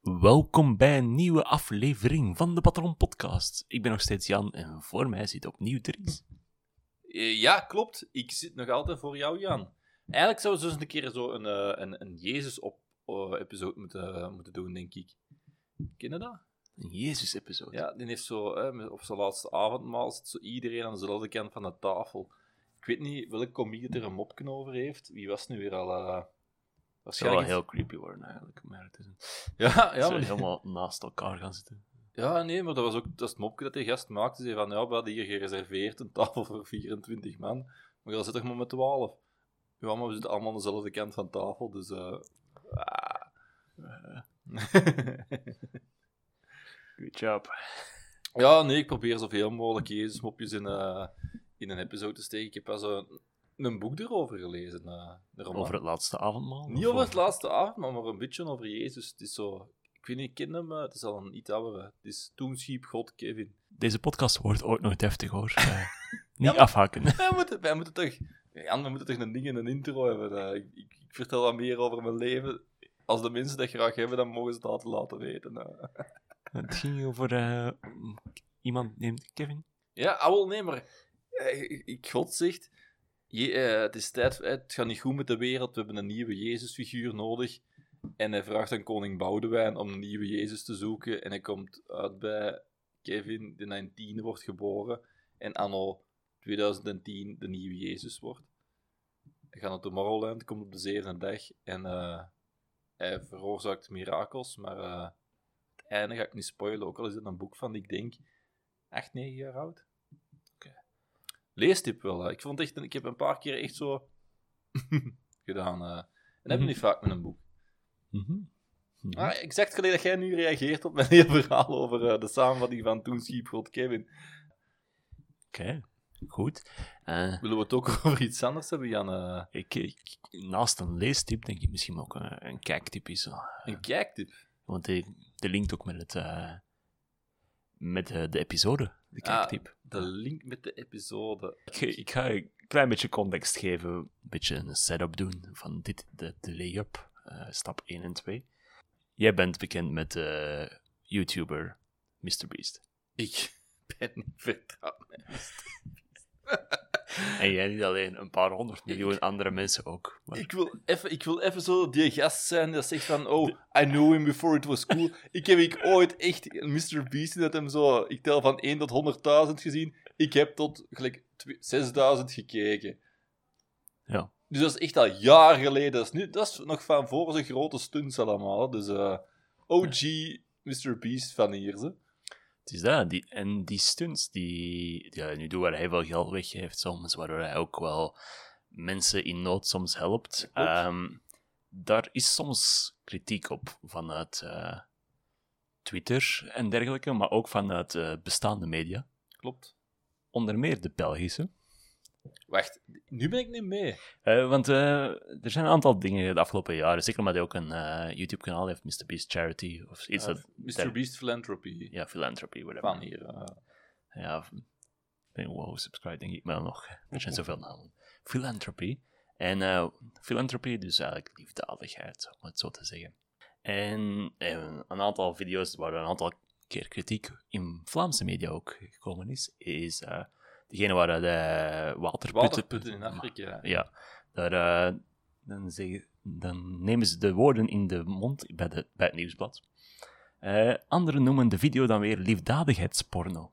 Welkom bij een nieuwe aflevering van de Patron Podcast. Ik ben nog steeds Jan en voor mij zit opnieuw Dries. Eh, Ja, klopt. Ik zit nog altijd voor jou, Jan. Eigenlijk zouden we dus een keer zo een, eh, een, een Jezus-episode moeten, moeten doen, denk ik. Ken je dat? Een Jezus-episode. Ja, die heeft zo, hè, op zijn laatste avondmaal zit zo iedereen aan dezelfde kant van de tafel. Ik weet niet welke het er een mopken over heeft. Wie was nu weer al... eh Zou wel heel creepy worden eigenlijk. Maar het is een... Ja, ja, maar helemaal naast elkaar gaan zitten. ja, nee, maar dat was ook dat is het mopje dat die gast maakte. Zei van, ja, we hadden hier gereserveerd een tafel voor 24 man. Maar dan zit toch maar met 12. Ja, maar we zitten allemaal aan dezelfde kant van tafel, dus... eh ah. Good job. ja, nee, ik probeer zoveel mogelijk Jezus-mopjes in, eh, in een episode te steken. Ik heb pas een, een boek erover gelezen. eh. Over het laatste avondmaal? Niet over het laatste avond, maar, een beetje over Jezus. Het is zo... Ik weet niet, ik ken hem, eh, het is al een iets oudere. Het is Toen schiep God Kevin. Deze podcast wordt ooit nog deftig hoor. Eh, niet maar- afhaken. Wij moeten, wij moeten toch... Jan, we moeten toch een ding in een intro hebben. ik, ik, ik vertel wat meer over mijn leven. Als de mensen dat graag hebben, dan mogen ze dat laten weten. Het ging over iemand named Kevin. Ja, ah, wel, nee, maar... ik- ik, God zegt... Je, eh, het is tijd, het gaat niet goed met de wereld, we hebben een nieuwe Jezusfiguur nodig. En hij vraagt aan koning Boudewijn om een nieuwe Jezus te zoeken. En hij komt uit bij Kevin, die in 10 wordt geboren. En anno 2010 de nieuwe Jezus wordt. Hij gaat naar Tomorrowland, komt op de zevende dag. En eh, hij veroorzaakt mirakels, maar eh, het einde ga ik niet spoilen. Ook al is het een boek van, ik denk, 8, 9 jaar oud. Leestip wel. Ik vond echt, ik heb een paar keer echt zo gedaan. eh. en dat heb ik niet vaak met een boek. Mhm. Mhm. Ah, exact geleden dat jij nu reageert op mijn hele verhaal over eh, de samenvatting van Toen schiep God Kevin. Oké, goed. Eh, Willen we het ook over iets anders hebben, Jan? Ik, ik- naast een leestip denk ik misschien ook een, een kijktip is. een kijktip. Want die, die linkt ook met, het, met de episode, de kijktip. Ah, de link met de episode. Ik, ik ga een klein beetje context geven, een beetje een setup doen van dit, de, de lay-up, eh, stap 1 en 2. Jij bent bekend met eh YouTuber MrBeast. Ik ben niet vertrouwd. En jij niet alleen, een paar honderd miljoen andere mensen ook. Maar- Ik wil even, ik wil even zo die gast zijn dat zegt van, oh, I knew him before it was cool. Ik heb ik ooit echt Mr. Beast dat hem zo, ik tel van 1 tot 100.000 gezien. Ik heb tot gelijk twe- 6000 gekeken. ja. Dus dat is echt al jaar geleden. Dat is, nu, dat is nog van voor zijn grote stunts allemaal. Dus eh, OG Mr. Beast van hier. Ze. Het is dat. Die, en die stunts die, hij nu doet, waar hij veel geld weggeeft soms, waardoor hij ook wel mensen in nood soms helpt. Ehm, daar is soms kritiek op vanuit eh, Twitter en dergelijke, maar ook vanuit eh, bestaande media. Klopt. Onder meer de Belgische. Wacht, nu ben ik niet mee. Eh, want eh, er zijn een aantal dingen de afgelopen jaren, zeker omdat hij ook een eh, YouTube-kanaal heeft, Mr. Beast Charity, of iets Uh, dat... Mr. Beast Philanthropy. Ja, philanthropy, whatever. Van hier. Ja, ik wow, subscribe denk ik wel nog. Er zijn zoveel namen. Philanthropy. En philanthropy, dus eigenlijk liefdadigheid, om het zo te zeggen. En eh, een aantal video's waar een aantal keer kritiek in Vlaamse media ook gekomen is, is degene waar de waterputten... Waterputten in Afrika. Ja, daar, eh, dan, zeggen, dan nemen ze de woorden in de mond bij, de, bij het nieuwsblad. Eh, anderen noemen de video dan weer liefdadigheidsporno.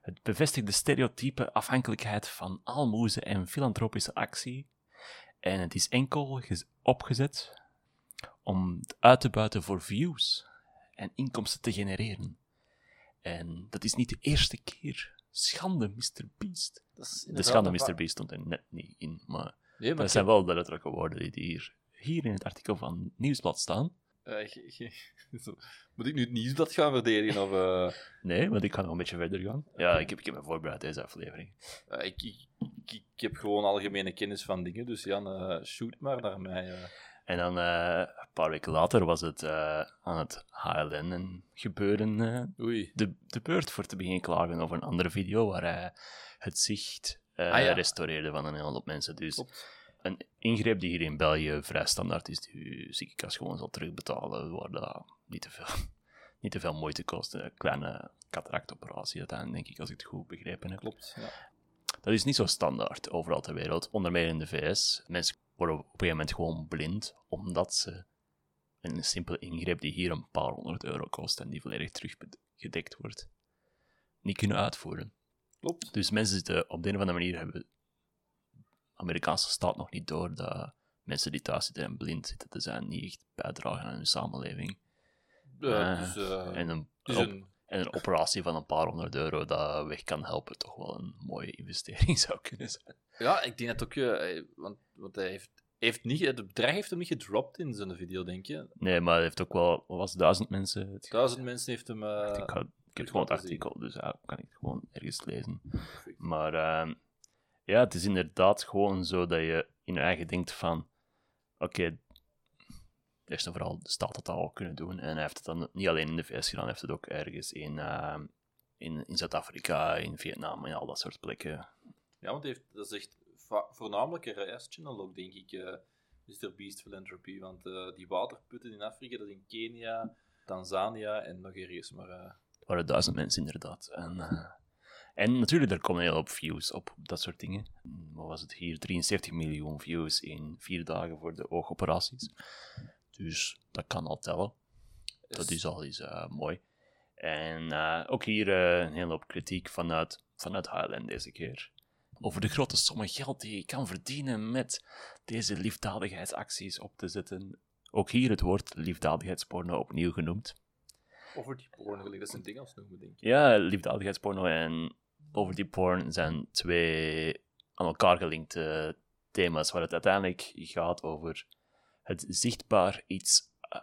Het bevestigt de stereotype afhankelijkheid van aalmoezen en filantropische actie. En het is enkel gez- opgezet om het uit te buiten voor views en inkomsten te genereren. En dat is niet de eerste keer. Schande, Mr. Beast. Dat is De schande Mr. Beast stond er net niet in, maar Nee, maar dat zijn wel de letterlijke woorden die hier, hier in het artikel van Nieuwsblad staan. Eh, ge- ge- zo. Moet ik nu het nieuwsblad gaan verdedigen? Of, eh, Nee, want ik ga nog een beetje verder gaan. Ja, ik heb, ik heb me voorbereid deze aflevering. eh, ik, ik, ik, ik heb gewoon algemene kennis van dingen, dus Jan, shoot maar naar mij. En dan paar weken later was het eh, aan het HLN gebeuren Oei. de, de beurt voor te beginnen klagen over een andere video waar hij het zicht Ah, ja. restaureerde van een hele hoop mensen. Dus Klopt. een ingreep die hier in België vrij standaard is, die je ziekenkast gewoon zal terugbetalen, waar dat niet te veel, niet te veel moeite kost. Een kleine cataractoperatie uiteindelijk, denk ik, als ik het goed begrepen heb. Klopt. Ja. Dat is niet zo standaard overal ter wereld, onder meer in de VS. Mensen worden op een gegeven moment gewoon blind, omdat ze een simpele ingreep die hier een paar honderd euro kost en die volledig teruggedekt wordt, niet kunnen uitvoeren. Klopt. Dus mensen zitten op de een of andere manier hebben de Amerikaanse staat nog niet door dat mensen die thuis zitten en blind zitten te zijn niet echt bijdragen aan hun samenleving. Dus, en, een, dus op- een, en een operatie van een paar honderd euro dat weg kan helpen toch wel een mooie investering zou kunnen zijn. ja, ik denk dat ook, eh, want, want hij heeft, heeft niet, het bedrijf heeft hem niet gedropt in zijn video, denk je. Nee, maar het heeft ook wel, wat was het, duizend mensen? Het, Duizend mensen heeft hem... eh, ik, had- ik heb gewoon het artikel, dus ja, kan ik het gewoon ergens lezen. Maar ehm, ja, het is inderdaad gewoon zo dat je in je eigen denkt van, oké, eerst en vooral de staat had dat al kunnen doen. En hij heeft het dan niet alleen in de VS gedaan, hij heeft het ook ergens in, ehm, in, in Zuid-Afrika, in Vietnam en al dat soort plekken. Ja, want hij heeft, dat is echt voornamelijk een reischannel ook, denk ik, eh Mr. Beast Philanthropy. Want eh, die waterputten in Afrika, dat is in Kenia, Tanzania en nog ergens. Maar eh, Het waren duizend mensen inderdaad. En, eh, en natuurlijk, er komen hele hoop views op, dat soort dingen. Wat was het hier? 73 miljoen views in vier dagen voor de oogoperaties. Dus dat kan al tellen. Dat is al eens eh, mooi. En eh, ook hier eh, een hele hoop kritiek vanuit, vanuit Highland deze keer. Over de grote sommen geld die je kan verdienen met deze liefdadigheidsacties op te zetten. Ook hier het woord liefdadigheidsporno opnieuw genoemd. over die porn, gelijk, dat zijn dingen als noemen, denk ik. Ja, liefdadigheidsporno en over die porn zijn twee aan elkaar gelinkte thema's waar het uiteindelijk gaat over het zichtbaar iets, eh,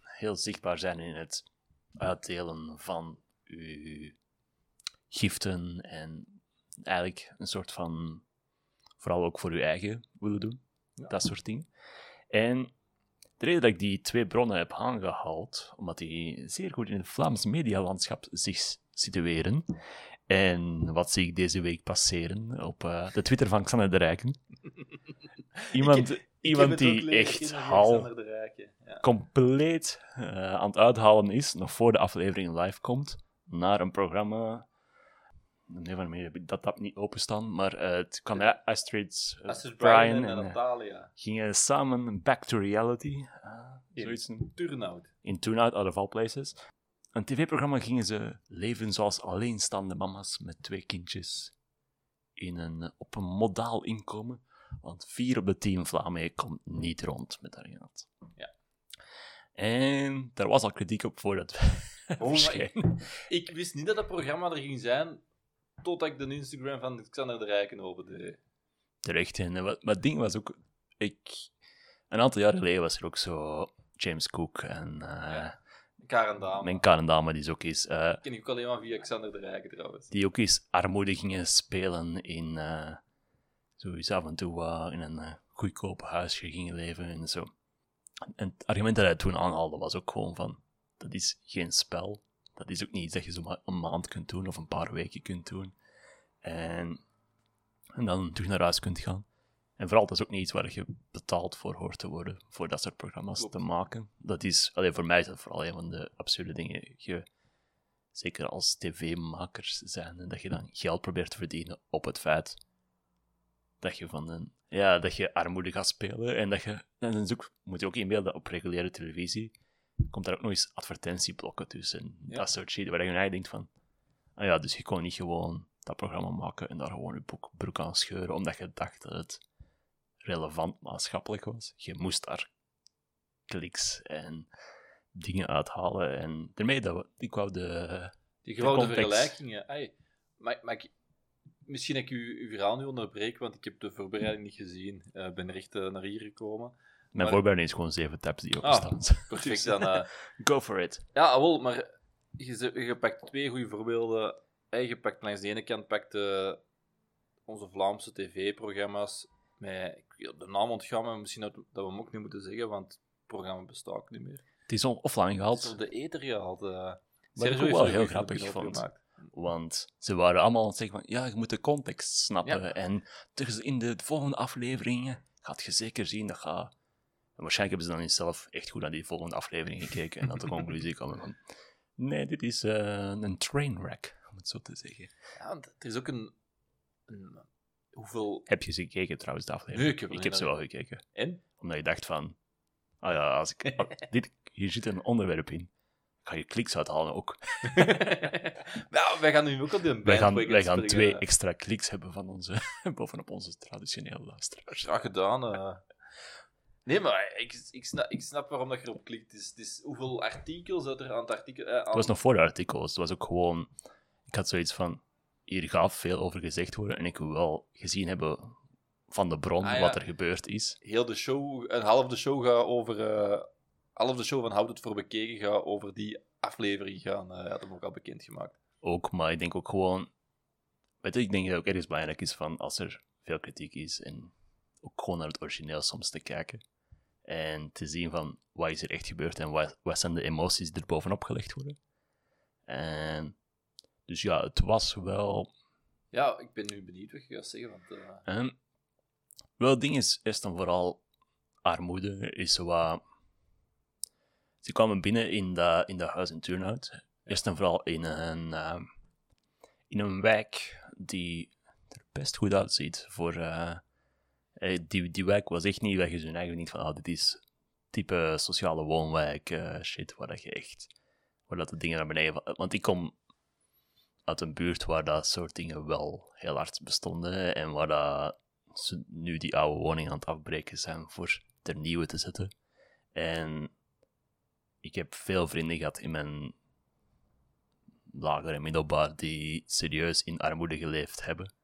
heel zichtbaar zijn in het uitdelen van uw giften en eigenlijk een soort van, vooral ook voor uw eigen willen doen, Ja. dat soort dingen. En de reden dat ik die twee bronnen heb aangehaald, omdat die zeer goed in het Vlaams medialandschap zich situeren. En wat zie ik deze week passeren op eh, de Twitter van Xander de Rijken? Iemand, heb iemand die echt hal. Ja. compleet eh, aan het uithalen is, nog voor de aflevering live komt, naar een programma. Nee, heb ik dat tab niet openstaan, maar eh, het ja, Astrid, eh, Astrid Brian Brian en, en, eh, Natalia. gingen samen back to reality. In zoiets Turnout. in Tune Out, of All Places. Een tv-programma gingen ze leven zoals alleenstaande mama's met twee kindjes in een, op een modaal inkomen. Want vier op de tien Vlamingen komt niet rond met haar geld. Ja. En daar was al kritiek op voordat het Oh, verscheen. Ik wist niet dat dat programma er ging zijn, totdat ik de Instagram van Xander de Rijken opende. Terecht. En eh, wat, maar het ding was ook... Ik, een aantal jaar geleden was er ook zo James Cook en uh, Ja. Karen Dame. mijn Karen Dame, die is ook eens... eh, ken ik ook alleen maar via Xander de Rijken trouwens. die ook eens armoede gingen spelen in eh zo eens af en toe eh, in een eh, goedkoop huisje gingen leven en zo. En het argument dat hij toen aanhaalde was ook gewoon van, dat is geen spel. Dat is ook niet iets dat je zo maar een maand kunt doen of een paar weken kunt doen. En, en dan terug naar huis kunt gaan. En vooral, dat is ook niet iets waar je betaald voor hoort te worden, voor dat soort programma's Klopt. te maken. Dat is, alleen voor mij is dat vooral een van de absurde dingen. Je, zeker als tv-makers zijn, en dat je dan geld probeert te verdienen op het feit dat je van een, ja, dat je armoede gaat spelen en dat je, en dan ook, moet je ook inbeelden op reguliere televisie, komt daar ook nog eens advertentieblokken tussen, Ja. dat soort shit, waar je eigenlijk denkt van, ah ja, dus je kon niet gewoon dat programma maken en daar gewoon je broek, broek aan scheuren, omdat je dacht dat het relevant maatschappelijk was. Je moest daar kliks en dingen uithalen en daarmee dat ik wou de, Die gewone vergelijkingen. Ai, maar, maar ik, misschien dat ik uw, uw verhaal nu onderbreek, want ik heb de voorbereiding niet gezien. Ik ben er echt eh, naar hier gekomen. Mijn Maar- is gewoon zeven tabs die Ah. openstaan. Perfect dan. eh, Go for it. Ja, ah, wel, maar je, je pakt twee goede voorbeelden. Eh, Je pakt langs de ene kant pakt, eh, onze Vlaamse tv-programma's. Met, ik de naam ontgaan, maar misschien dat, dat we hem ook niet moeten zeggen, want het programma bestaat ook niet meer. Het is al offline Het gehaald, is op de eter gehaald. eh Wat ik Sergio ook wel heel grappig vond. opgemaakt. want ze waren allemaal aan het zeggen van, ja, je moet de context snappen. Ja. En in de volgende afleveringen gaat je zeker zien dat gaat... waarschijnlijk hebben ze dan niet zelf echt goed naar die volgende aflevering gekeken en dan de conclusie komen van... Nee, dit is eh, een trainwreck, om het zo te zeggen. Ja, want er is ook een... een hoeveel... Heb je ze gekeken trouwens, de aflevering? Nee, ik heb ik heb niet ze wel gekeken. En? Omdat je dacht van... Ah ja, als ik, ah, dit, hier zit een onderwerp in. Ik ga je kliks uithalen ook. nou, wij gaan nu ook op de Wij gaan, wij gaan twee extra kliks hebben van onze, bovenop onze traditionele luisteraars. Graag gedaan. eh. Nee, maar ik, ik, snap, ik snap waarom dat je erop klikt. Het is, hoeveel artikels dat er aan het artikel... eh, aan- Het was nog voor de artikels. Het was ook gewoon... Ik had zoiets van... Hier gaat veel over gezegd worden en ik wil wel gezien hebben van de bron Ah, ja. wat er gebeurd is. Heel de show, een half de show gaat over... eh half de show van Houd het voor bekeken gaat over die aflevering gaan. eh had hem ook al bekendgemaakt. Ook, maar ik denk ook gewoon... Weet je, ik denk dat het ook ergens belangrijk is van als er veel kritiek is en ook gewoon naar het origineel soms te kijken. En te zien van wat is er echt gebeurd en wat, wat zijn de emoties die er bovenop gelegd worden. En dus ja, het was wel Ja, ik ben nu benieuwd wat je gaat zeggen. Want, eh, wel, het ding is eerst en vooral armoede is wat... Ze kwamen binnen in dat in dat huis in Turnhout. Eerst en vooral in een, ehm, in een wijk die er best goed uitziet. Voor, eh, eh, die, die wijk was echt niet, dat je eigenlijk niet van, ah, dit is type sociale woonwijk, eh, shit, waar dat je echt, waar dat de dingen naar beneden. Want ik kom uit een buurt waar dat soort dingen wel heel hard bestonden en waar dat ze nu die oude woningen aan het afbreken zijn voor er nieuwe te zetten. En ik heb veel vrienden gehad in mijn lager en middelbaar die serieus in armoede geleefd hebben.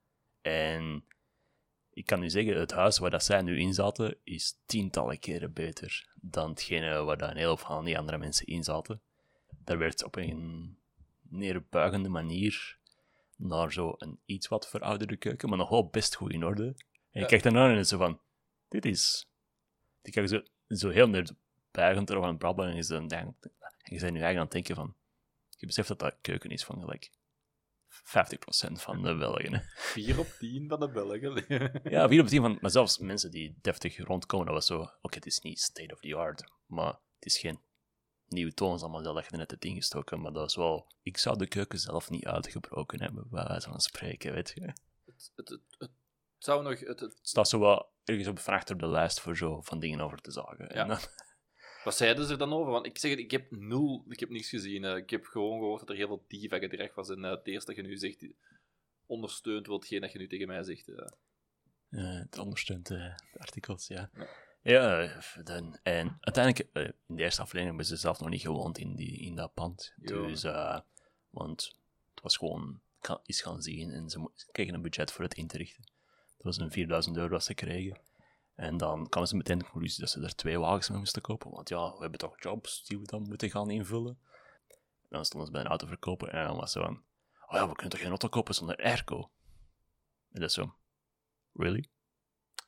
En ik kan nu zeggen, het huis waar dat zij nu in zaten, is tientallen keren beter dan hetgene waar dat een hoop van die andere mensen in zaten. Daar werd op een neerbuigende manier naar zo een iets wat verouderde keuken, maar nog wel best goed in orde. En je Ja. kijkt ernaar en zo van, dit is... Die kijken zo, zo heel neerbuigend erover aan het brabbelen en je, bent nu eigenlijk aan het denken van, je beseft dat dat keuken is van gelijk 50% van de Belgen. hè. 4 op 10 van de Belgen. Ja, 4 op 10 van, maar zelfs mensen die deftig rondkomen, dat was zo, oké, het is niet state of the art, maar het is geen nieuwe toons allemaal dat je net hebt ingestoken, maar dat is wel, ik zou de keuken zelf niet uitgebroken hebben, bij wijze van spreken, weet je. Het het, het, het, het zou nog... Het, het, staat zo wel ergens op van achter de lijst voor zo van dingen over te zagen. Ja. En dan- wat zeiden ze er dan over? Want ik zeg het, ik heb nul... Ik heb niks gezien. ik heb gewoon gehoord dat er heel veel diva-gedrag was. En eh, het eerste dat je nu zegt, ondersteunt wel hetgeen dat je nu tegen mij zegt. eh. Eh, het ondersteunt de artikels, ja. Ja. Ja, dan, en uiteindelijk, in de eerste aflevering hebben ze zelf nog niet gewoond in, die, in dat pand. Dus, want het was gewoon iets gaan zien en ze kregen een budget voor het in te richten. Dat was een 4000 euro dat ze kregen. En dan kwamen ze meteen de conclusie dat ze er twee wagens mee moesten kopen. Want ja, we hebben toch jobs die we dan moeten gaan invullen. En dan stonden ze bij een autoverkoper en dan was ze van... Oh ja, we kunnen toch geen auto kopen zonder airco? En dat is zo... Really?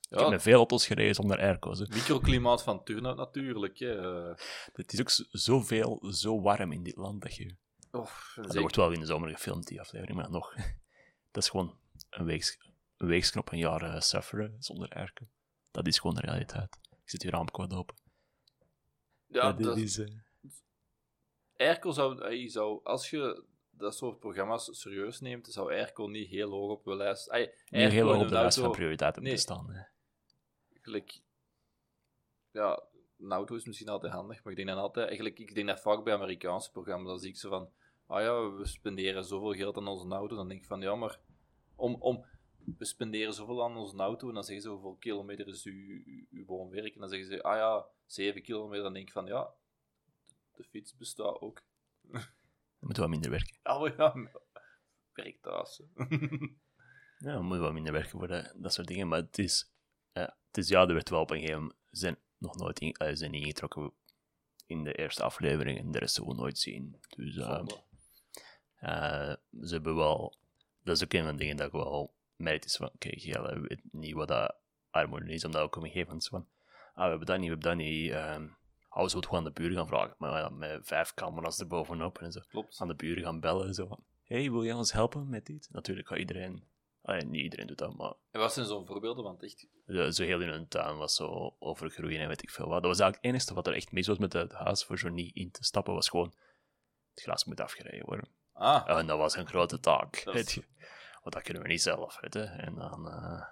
Ik heb met veel auto's gereden zonder airco's. hè. microklimaat van Turnhout natuurlijk. Hè. Het is ook zoveel, zo warm in dit land dat je... Oh, Dat wordt wel in de zomer gefilmd, die aflevering, maar nog... Dat is gewoon een, weeks, een weeksknop een jaar eh, sufferen zonder airco. Dat is gewoon de realiteit. Ik zit hier raam kwijt open. Ja, dit dat, is... eh, Airco zou, eh, zou... Als je dat soort programma's serieus neemt, zou Airco niet heel hoog op de lijst... Ay, niet Airco heel hoog op de lijst van prioriteiten Nee. te staan. hè. Gelijk, ja, een auto is misschien altijd handig, maar ik denk dan altijd, eigenlijk, ik denk dat vaak bij Amerikaanse programma's, dan zie ik ze van, ah ja, we spenderen zoveel geld aan onze auto, dan denk ik van, ja, maar om, om, we spenderen zoveel aan onze auto, en dan zeggen ze hoeveel kilometer is uw, uw, woonwerk, en dan zeggen ze, ah ja, 7 kilometer, dan denk ik van, ja, de fiets bestaat ook. We moeten wat minder werken. Maar ja, werk thuis. Ja, we moeten wat minder werken voor dat, dat soort dingen. Maar het is, eh, het is ja, er werd wel op een gegeven moment zijn nog nooit in, eh, zijn ingetrokken in de eerste aflevering en de rest zullen we nooit zien. Dus eh, ze hebben wel, dat is ook een van de dingen dat ik wel merk, is van, oké, jij weet niet wat dat armoede is, omdat gegeven moment zo van, ah, we hebben dat niet, we hebben dat niet, ehm oh, we het gewoon aan de buren gaan vragen, maar ja, met vijf camera's erbovenop en zo Klopt. aan de buren gaan bellen. Zo van, hey, wil jij ons helpen met dit? Natuurlijk gaat iedereen Allee, niet iedereen doet dat, maar En wat zijn zo'n voorbeelden? Want echt... zo heel in hun tuin was zo overgroeien en weet ik veel wat. Dat was eigenlijk het enige wat er echt mis was met het huis voor zo niet in te stappen, was gewoon het gras moet afgereden worden. Ah, En dat was een grote taak. Dat weet is- je. Want dat kunnen we niet zelf. En dan, eh,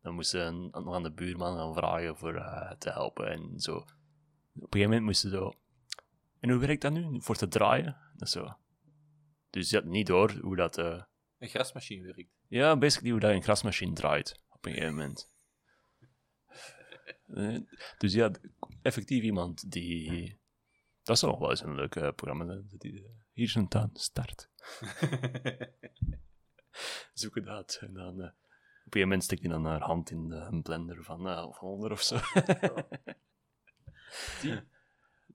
dan moesten we aan de buurman gaan vragen voor eh, te helpen en zo. Op een gegeven moment moesten ze zo... En hoe werkt dat nu? Voor te draaien? Dat zo. Dus je had niet door hoe dat... eh, een grasmachine werkt. ja, basically hoe dat een grasmachine draait op een gegeven moment. Dus ja, effectief iemand die... Dat zou nog wel eens een leuk programma zijn. hier is een tuin, start. Zoek het uit. En dan... eh, op een gegeven moment steekt hij dan haar hand in de een blender van, eh, van onder of zo.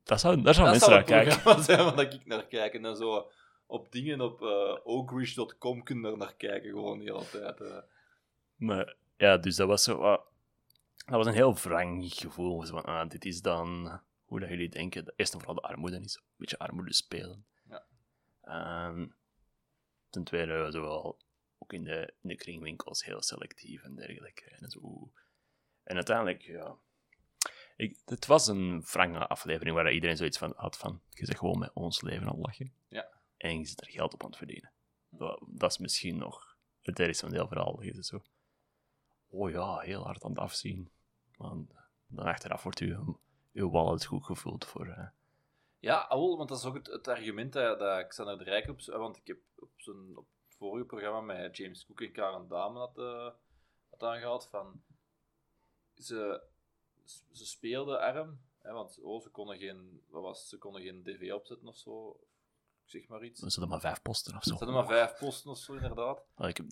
Dat zou, daar dat mensen zou naar kijken. zijn waar ik naar kijk. En dan zo op dingen op eh oakridge.com kun je er naar kijken, gewoon de hele tijd. eh. Maar ja, dus dat was zo. dat was een heel wrang gevoel. Zo van, ah, dit is dan hoe dat jullie denken. dat Eerst en vooral de armoede is. Een beetje armoede spelen. Ja. Ehm, ten tweede, zowel ook in de, in de kringwinkels heel selectief en dergelijke. En, zo. en uiteindelijk, ja. Ik, het was een wrange aflevering waar iedereen zoiets van had van. Je zegt gewoon met ons leven aan het lachen. Ja. En je zit er geld op aan het verdienen. Dat, dat is misschien nog het ergste van het hele verhaal. Je zo oh ja, heel hard aan het afzien. Maar dan achteraf wordt uw, uw wallet goed gevoeld voor... eh, Ja, al, want dat is ook het, het argument dat, dat Xander de Rijk op... Want ik heb op, zijn, op vorige programma met James Cook en Karen Damen had, eh, had aangehaald van... Ze, ze speelden arm, hè, want oh, ze konden geen... Wat was? Ze konden geen dv opzetten of zo. Zeg maar iets. er zitten maar vijf posten of zo. Ze hadden maar vijf posten of zo, inderdaad. Ah, ik heb-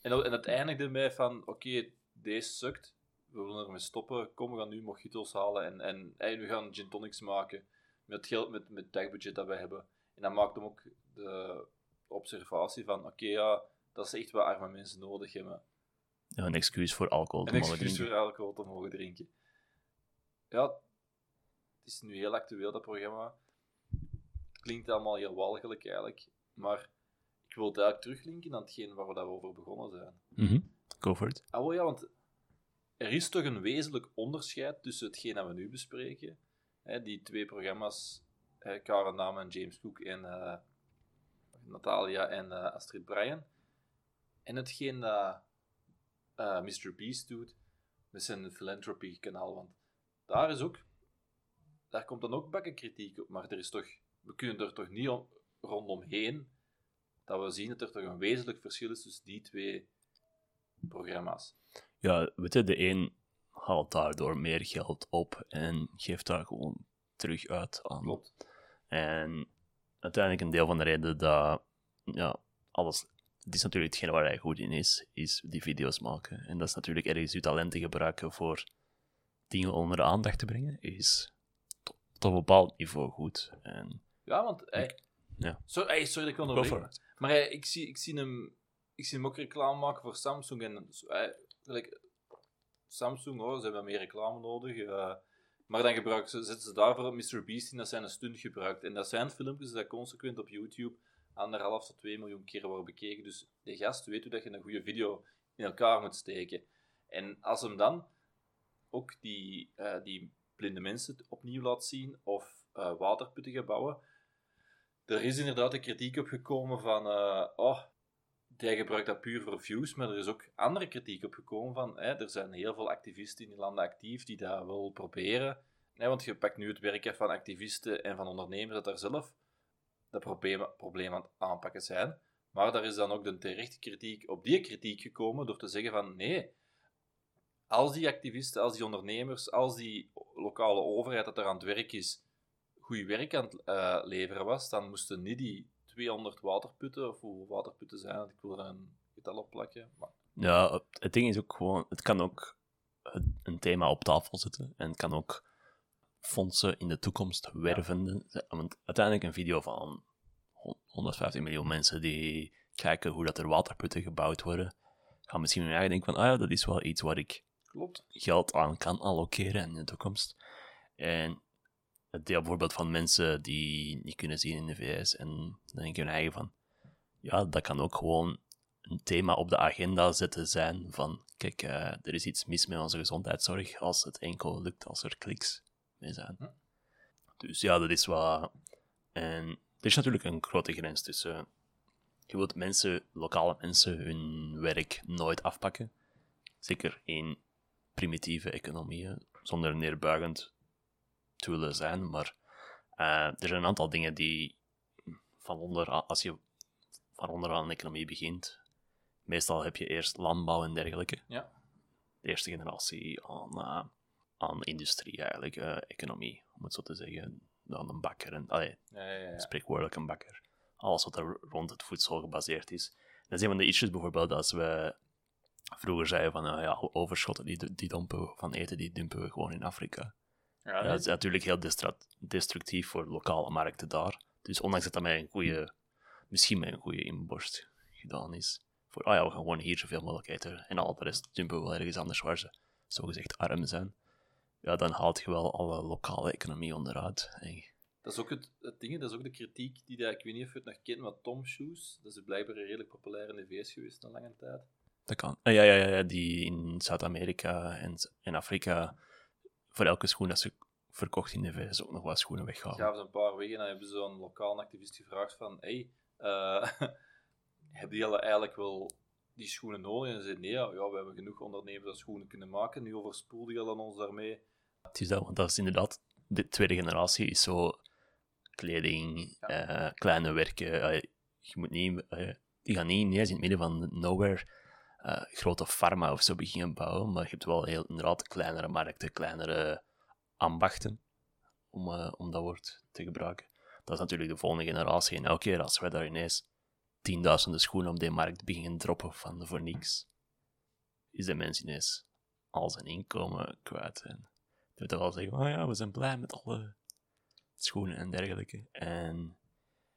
En, dat- en het eindigde mij van, oké, deze sukt, we willen ermee stoppen, kom, we gaan nu mojitos halen en, en hey, we gaan gin tonics maken met het geld, met, met het dagbudget dat wij hebben. En dan maakte hem ook de observatie van, oké, ja, dat is echt wat arme mensen nodig hebben. ja, een excuus voor alcohol te Een mogen excuus drinken. voor alcohol te mogen drinken. Ja, het is nu heel actueel, dat programma. Het klinkt allemaal heel walgelijk eigenlijk, maar ik wil het eigenlijk teruglinken aan hetgeen waar we daarover begonnen zijn. Mhm. Go for it. Ah, wel ja, want er is toch een wezenlijk onderscheid tussen hetgeen dat we nu bespreken. Hè, die twee programma's, hè, Karen Dame en James Cook en eh, Natalia en eh, Astrid Bryan. En hetgeen dat eh, Mr. Beast doet met zijn philanthropy-kanaal. Want daar is ook, daar komt dan ook bakken kritiek op. Maar er is toch, we kunnen er toch niet om, rondomheen dat we zien dat er toch een wezenlijk verschil is tussen die twee programma's. Ja, weet je, de een haalt daardoor meer geld op en geeft daar gewoon terug uit aan. Klopt. En uiteindelijk een deel van de reden dat ja, alles. Het is natuurlijk hetgene waar hij goed in is, is die video's maken. En dat is natuurlijk ergens uw talenten gebruiken voor dingen onder de aandacht te brengen, is tot, tot een bepaald niveau goed. En Ja, want hij... ja. Sorry, hey, sorry dat ik onderbreek. Maar ik, zie, ik, zie hem, ik zie hem ook reclame maken voor Samsung. En Samsung, oh, ze hebben meer reclame nodig. eh, maar dan gebruiken ze, zetten ze daarvoor Mr. Beast in dat zijn een stunt gebruikt. En dat zijn filmpjes die consequent op YouTube anderhalf tot 2 miljoen keer worden bekeken. Dus de gast weet hoe dat je een goede video in elkaar moet steken. En als hem dan ook die, eh, die blinde mensen opnieuw laat zien of eh, waterputten gaat bouwen, er is inderdaad de kritiek op gekomen van, eh, oh, hij gebruikt dat puur voor views, maar er is ook andere kritiek op gekomen van, hè, er zijn heel veel activisten in die landen actief die dat wel proberen. Hè, want je pakt nu het werk van activisten en van ondernemers dat daar zelf dat probleem, probleem aan het aanpakken zijn. Maar daar is dan ook de terechte kritiek op die kritiek gekomen door te zeggen van, nee, als die activisten, als die ondernemers, als die lokale overheid dat er aan het werk is, goed werk aan het eh, leveren was, dan moesten niet die 200 waterputten, of hoeveel waterputten zijn het, ik wil er een getal op plakken, maar Ja, het- ding is ook gewoon, het kan ook een thema op tafel zetten en het kan ook fondsen in de toekomst werven. Want uiteindelijk een video van hon- 150 miljoen mensen die kijken hoe dat er waterputten gebouwd worden, gaan misschien hun eigen denken van, ah ja, dat is wel iets waar ik klopt. geld aan kan allokeren in de toekomst. En het deel bijvoorbeeld van mensen die niet kunnen zien in de VS en dan denk je hun eigen van, ja, dat kan ook gewoon een thema op de agenda zetten zijn van, kijk, eh, er is iets mis met onze gezondheidszorg als het enkel lukt als er kliks mee zijn. Hm. Dus ja, dat is wat... En er is natuurlijk een grote grens tussen... Je wilt mensen, lokale mensen, hun werk nooit afpakken. Zeker in primitieve economieën, zonder neerbuigend te willen zijn. Maar eh, er zijn een aantal dingen die van onder, als je van onderaan een economie begint, meestal heb je eerst landbouw en dergelijke. Ja. De eerste generatie aan, eh, aan industrie eigenlijk, eh, economie, om het zo te zeggen. Dan een bakker, en, allee, Ja, ja, ja. spreekwoordelijk een bakker. Alles wat er rond het voedsel gebaseerd is. Dat is een van de issues bijvoorbeeld als we vroeger zeiden van nou ja, overschotten die, die dumpen van eten, die dumpen we gewoon in Afrika. Ja, dat dat is natuurlijk heel destructief voor lokale markten daar. Dus ondanks dat dat met een goede, misschien met een goede inborst gedaan is. Voor, oh ja, we gaan gewoon hier zoveel mogelijk eten en al de rest dumpen we wel ergens anders waar ze zogezegd arm zijn. Ja, dan haalt je wel alle lokale economie onderuit. Dat is ook het, het ding, dat is ook de kritiek die ik weet niet of je het nog kent, maar Tom Shoes, dat is blijkbaar redelijk populair in de VS geweest een lange tijd. Dat kan. Ah, ja, ja, ja, ja, die in Zuid-Amerika en, en Afrika voor elke schoen dat ze verkocht in de VS ook nog wat schoenen weggaven. gaven ze een paar wegen en dan hebben ze zo'n lokaal activist gevraagd van hey, eh, hebben jullie eigenlijk wel die schoenen nodig? En ze zeiden nee, ja, ja, we hebben genoeg ondernemers dat schoenen kunnen maken, nu overspoelde je dan ons daarmee. Het is dat, want dat is inderdaad, de tweede generatie is zo kleding, Ja. eh, kleine werken. eh, je moet niet, die gaan niet ineens in het midden van nowhere eh, grote farma of zo beginnen bouwen, maar je hebt wel heel, inderdaad kleinere markten, kleinere ambachten, om, eh, om dat woord te gebruiken. Dat is natuurlijk de volgende generatie. En elke keer als wij daar ineens tienduizenden schoenen op die markt beginnen droppen van voor niks, is de mens ineens al zijn inkomen kwijt. En je moet wel zeggen, oh ja, we zijn blij met alle schoenen en dergelijke. En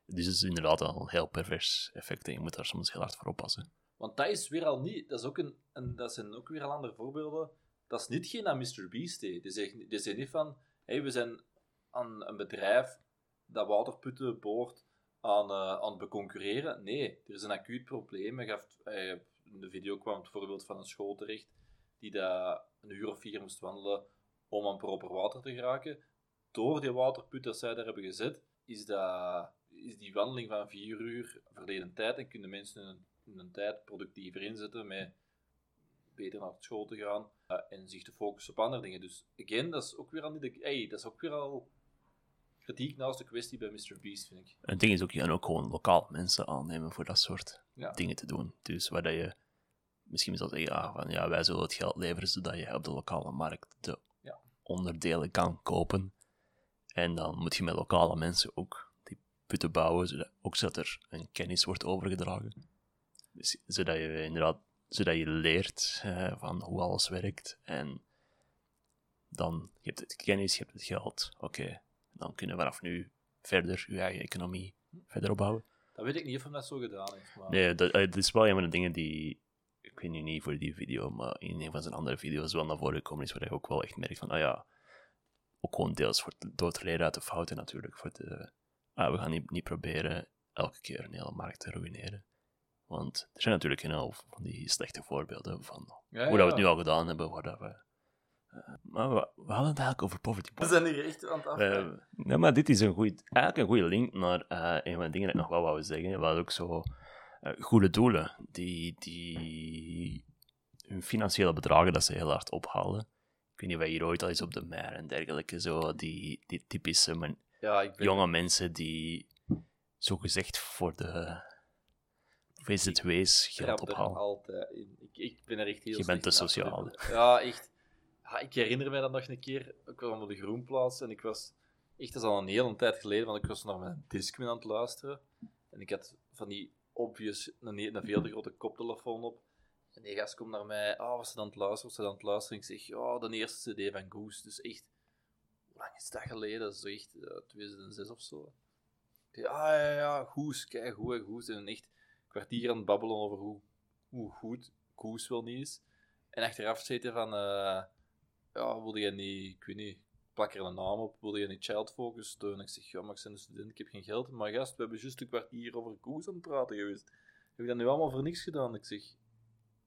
dus is inderdaad al heel pervers effect en je moet daar soms heel hard voor oppassen. Want dat is weer al niet, dat, is ook een, en dat zijn ook weer al andere voorbeelden. Dat is niet geen aan Mr. Beast. Die zegt, die zegt niet van, hey, we zijn aan een bedrijf dat waterputten boort aan, eh, aan het beconcurreren. Nee, er is een acuut probleem. Hij gaf, in de video kwam het voorbeeld van een school terecht die daar een uur of vier moest wandelen om aan proper water te geraken. Door die waterput dat zij daar hebben gezet, is, dat, is die wandeling van vier uur verleden tijd en kunnen mensen hun, hun tijd productiever inzetten met beter naar school te gaan eh, en zich te focussen op andere dingen. Dus again, dat is ook weer al niet de, hey, dat is ook weer al kritiek naast de kwestie bij Mr. Beast, vind ik. Het ding is ook, je kan ook gewoon lokaal mensen aannemen voor dat soort Ja. dingen te doen. Dus waar dat je misschien zou zeggen, ja, van, ja, wij zullen het geld leveren zodat je op de lokale markt de Ja. onderdelen kan kopen. En dan moet je met lokale mensen ook die putten bouwen, zodat, ook zodat er een kennis wordt overgedragen. Dus, zodat je inderdaad zodat je leert eh, van hoe alles werkt. En dan, je hebt het kennis, je hebt het geld. Oké, dan kunnen we vanaf nu verder je eigen economie verder opbouwen. Dat weet ik niet of hij dat zo gedaan heeft. Maar... Nee, dat, eh, dat is wel een van de dingen die, ik weet nu niet voor die video, maar in een van zijn andere video's wel naar voren gekomen is, waar je ook wel echt merkt van, ah ja, ook gewoon deels voor, door te leren uit de fouten natuurlijk, voor de, ah, we gaan niet, niet proberen elke keer een hele markt te ruïneren. Want er zijn natuurlijk een hoop van die slechte voorbeelden van Ja, hoe dat we het nu al gedaan hebben, waar dat we... eh, maar we, we hadden het eigenlijk over poverty We zijn hier echt aan het af. Eh, nee, maar dit is een goeie, eigenlijk een goede link naar eh, een van de dingen dat ik nog wel wou zeggen. We hadden ook zo goede doelen, die, die hun financiële bedragen dat ze heel hard ophalen. Ik weet niet of je hier ooit al eens op de mer en dergelijke, zo die, die typische men- ja, ik ben... jonge mensen die zogezegd voor de VZW's Ik geld trap er ophalen. altijd in. Ik, ik ben er echt heel Je bent te sociaal. Ja, echt. Ja, ik herinner mij dat nog een keer. Ik was op de Groenplaats en ik was... Echt, dat is al een hele tijd geleden, want ik was naar mijn Discman aan het luisteren. En ik had van die obvious, een, een veel te grote koptelefoon op. En die gast komt naar mij. Ah, was ze aan het luisteren? Was ze aan het luisteren? Ik zeg, ja, de eerste cd van Goose. Dus echt... Hoe lang is dat geleden? Dat is zo echt eh, 2006 of zo. Zeg, ah, ja, ja, Goose. Kijk, goed, Goose. En echt kwartier aan het babbelen over hoe, hoe goed Koes wel niet is. En achteraf zitten van, eh, ja, wilde je niet, ik weet niet, plak er een naam op, wilde je niet Child Focus steunen? Ik zeg, ja, maar ik ben een student, ik heb geen geld. Maar gast, we hebben juist een kwartier over Koes aan het praten geweest. Heb ik dat nu allemaal voor niks gedaan? Ik zeg,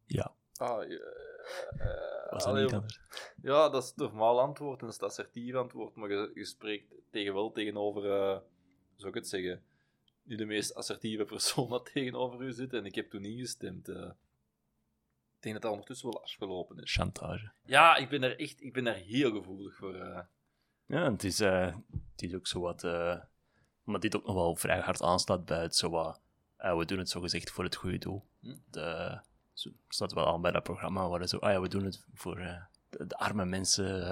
Ja, ah, ja, eh, was dat allee, niet anders? Ja, dat is het normaal antwoord en dat is het assertief antwoord, maar je, je spreekt tegen wel tegenover, eh zou ik het zeggen, niet de meest assertieve persoon dat tegenover u zit en ik heb toen ingestemd. eh. ik denk dat dat ondertussen wel afgelopen is. Chantage. Ja, ik ben daar echt ik ben daar heel gevoelig voor. eh. Ja, en het is, eh, het is ook zo wat... maar dit ook nog wel vrij hard aanslaat bij het zo wat... we doen het zo gezegd voor het goede doel. Hm. De, zo staat wel aan bij dat programma, waar het zo... Ah ja, we doen het voor de, de arme mensen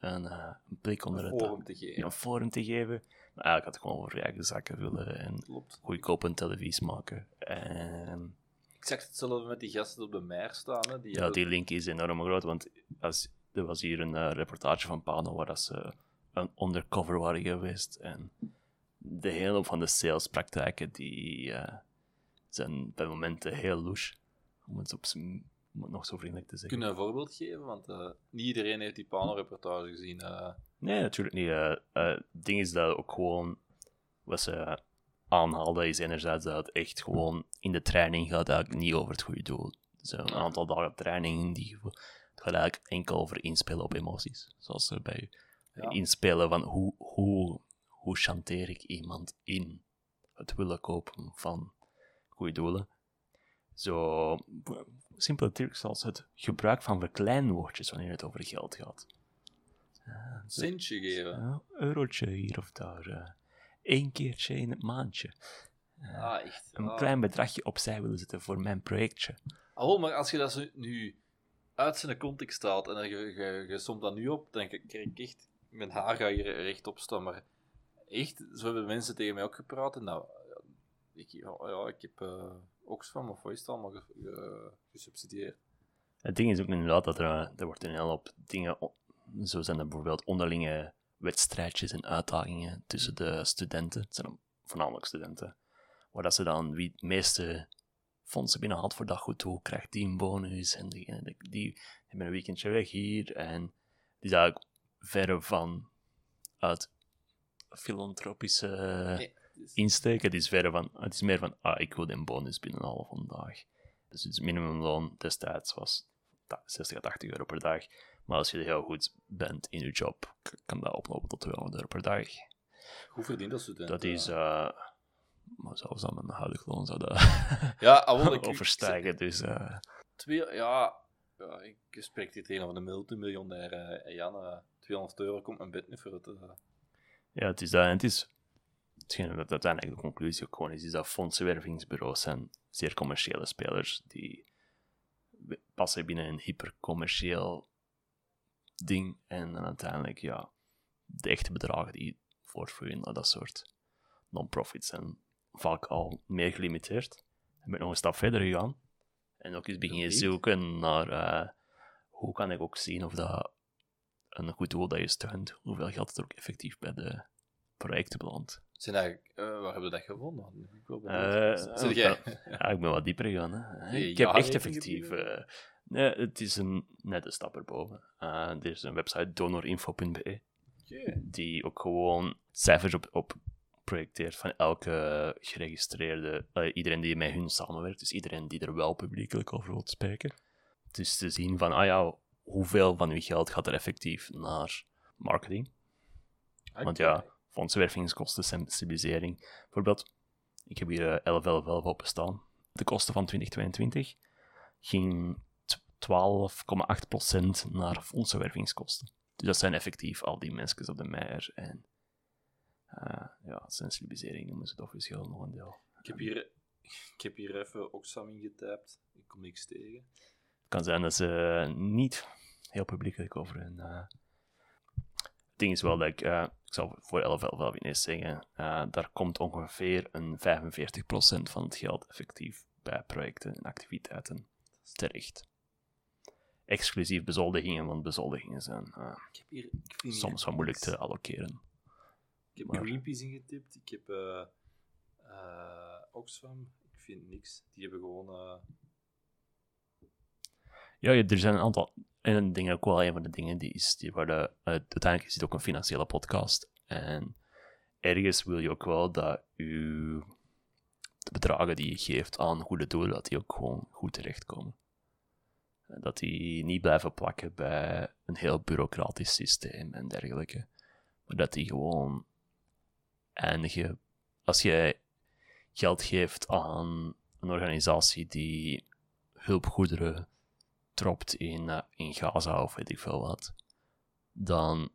een, een plek onder een het forum te geven. een forum te geven. Eigenlijk had ik gewoon voor eigen zakken willen en Klopt. goedkoop een televisie maken. En Exact hetzelfde met die gasten op de meer staan. Hè. Die ja, hebben- die link is enorm groot, want als, er was hier een eh, reportage van Pano waar dat ze een undercover waren geweest. En de hele van de salespraktijken die eh, zijn bij momenten heel louche. Om het op z'n- om het nog zo vriendelijk te zeggen. Kunnen we een voorbeeld geven? Want eh, niet iedereen heeft die Pano-reportage gezien. eh. Nee, natuurlijk niet. eh. Het ding is dat ook gewoon wat ze aanhaalden is enerzijds dat het echt gewoon in de training gaat eigenlijk niet over het goede doel. Dus een aantal dagen training in die. Het gaat eigenlijk enkel over inspelen op emoties. Zoals ze bij Ja. inspelen van hoe, hoe, hoe chanteer ik iemand in het willen kopen van goede doelen. Zo simpele trucs als het gebruik van verkleinwoordjes wanneer het over geld gaat. Zo- Centje geven. ja, eurotje hier of daar. eh Eén keertje in het maandje. Ah, echt. Een ah. klein bedragje opzij willen zetten voor mijn projectje. Wel, maar als je dat nu uit zijn context staat en dan je, je, je somt dat nu op, dan krijg ik echt... Mijn haar gaat hier rechtop staan, maar echt, zo hebben mensen tegen mij ook gepraat. En nou, ja, ik, ja, ja, ik heb eh Oxfam of wat is het allemaal ge- ge- gesubsidieerd. Het ding is ook inderdaad dat er, eh, er wordt een hele hoop dingen... Zo zijn er bijvoorbeeld onderlinge wedstrijdjes en uitdagingen tussen de studenten. Het zijn voornamelijk studenten. Waar dat ze dan wie het meeste fondsen binnenhaalt voor dat goed doel, krijgt die een bonus. En diegene die, die hebben een weekendje weg hier. En het is eigenlijk verre van uit filantropische dus- insteek. Het is, verre van, het is meer van, ah, ik wil een bonus binnenhalen vandaag. Dus het minimumloon destijds was ta- 60 à 80 euro per dag. Maar als je heel goed bent in je job, kan dat oplopen tot 200 euro per dag. Hoe verdient dat student? Dat is, eh? eh maar zelfs aan mijn huidig loon zou dat Ja, ah, ik- overstijgen. Dus eh, Twee, ja, ja, ik spreek hier tegenover de multimiljonair eh, Jan. eh, 200 euro komt mijn bed niet voor het. ja, het is dat. En het is, hetgeen dat uiteindelijk de conclusie ook gewoon is, is dat fondsenwervingsbureaus zijn zeer commerciële spelers die passen binnen een hypercommercieel ding. En dan uiteindelijk, ja, de echte bedragen die voortvloeien naar dat soort non-profits zijn vaak al meer gelimiteerd. En ben ik nog een stap verder gegaan. En ook eens beginnen Niet? zoeken naar eh, hoe kan ik ook zien of dat een goed doel dat je steunt, hoeveel geld er ook effectief bij de projecten belandt. Zijn eigenlijk, eh, waar hebben we dat gevonden? Ik wel. Eh, Zit jij? Ja, ik ben wat dieper gegaan. Hè. Nee, Ik heb echt effectief. eh, nee, het is een nette stap erboven. Er is een website donorinfo.be die ook gewoon cijfers op, op projecteert van elke geregistreerde, iedereen die met hun samenwerkt, dus iedereen die er wel publiekelijk over wil spreken. Dus te zien van, ah ja, hoeveel van uw geld gaat er effectief naar marketing? Want ja, fondsenwervingskosten, sensibilisering. Bijvoorbeeld, ik heb hier eh, 1111 op staan. De kosten van 2022 ging t- 12,8% naar fondsenwervingskosten. Dus dat zijn effectief al die mensen op de meier en eh, ja, sensibilisering noemen ze het officieel nog een deel. Ik heb hier, ik heb hier even Oxfam. Ik kom niks tegen. Het kan zijn dat ze niet heel publiekelijk over hun. eh, ding is wel dat ik, eh, ik zal voor 1111 ineens zeggen, eh, daar komt ongeveer een 45% van het geld effectief bij projecten en activiteiten terecht. Exclusief bezoldigingen, want bezoldigingen zijn eh, Ik heb hier, ik soms wat moeilijk te allokeren. Ik heb maar- Greenpeace ingetipt. Ik heb Oxfam. Ik vind niks. Die hebben gewoon. Eh, Ja, er zijn een aantal. En een ding ook wel een van de dingen die is. Die worden, uh, uiteindelijk is het ook een financiële podcast. En ergens wil je ook wel dat je de bedragen die je geeft aan goede doelen, dat die ook gewoon goed terechtkomen. En Dat die niet blijven plakken bij een heel bureaucratisch systeem en dergelijke. Maar dat die gewoon eindigen. Als jij geld geeft aan een organisatie die hulpgoederen dropt in, eh, in Gaza of weet ik veel wat, dan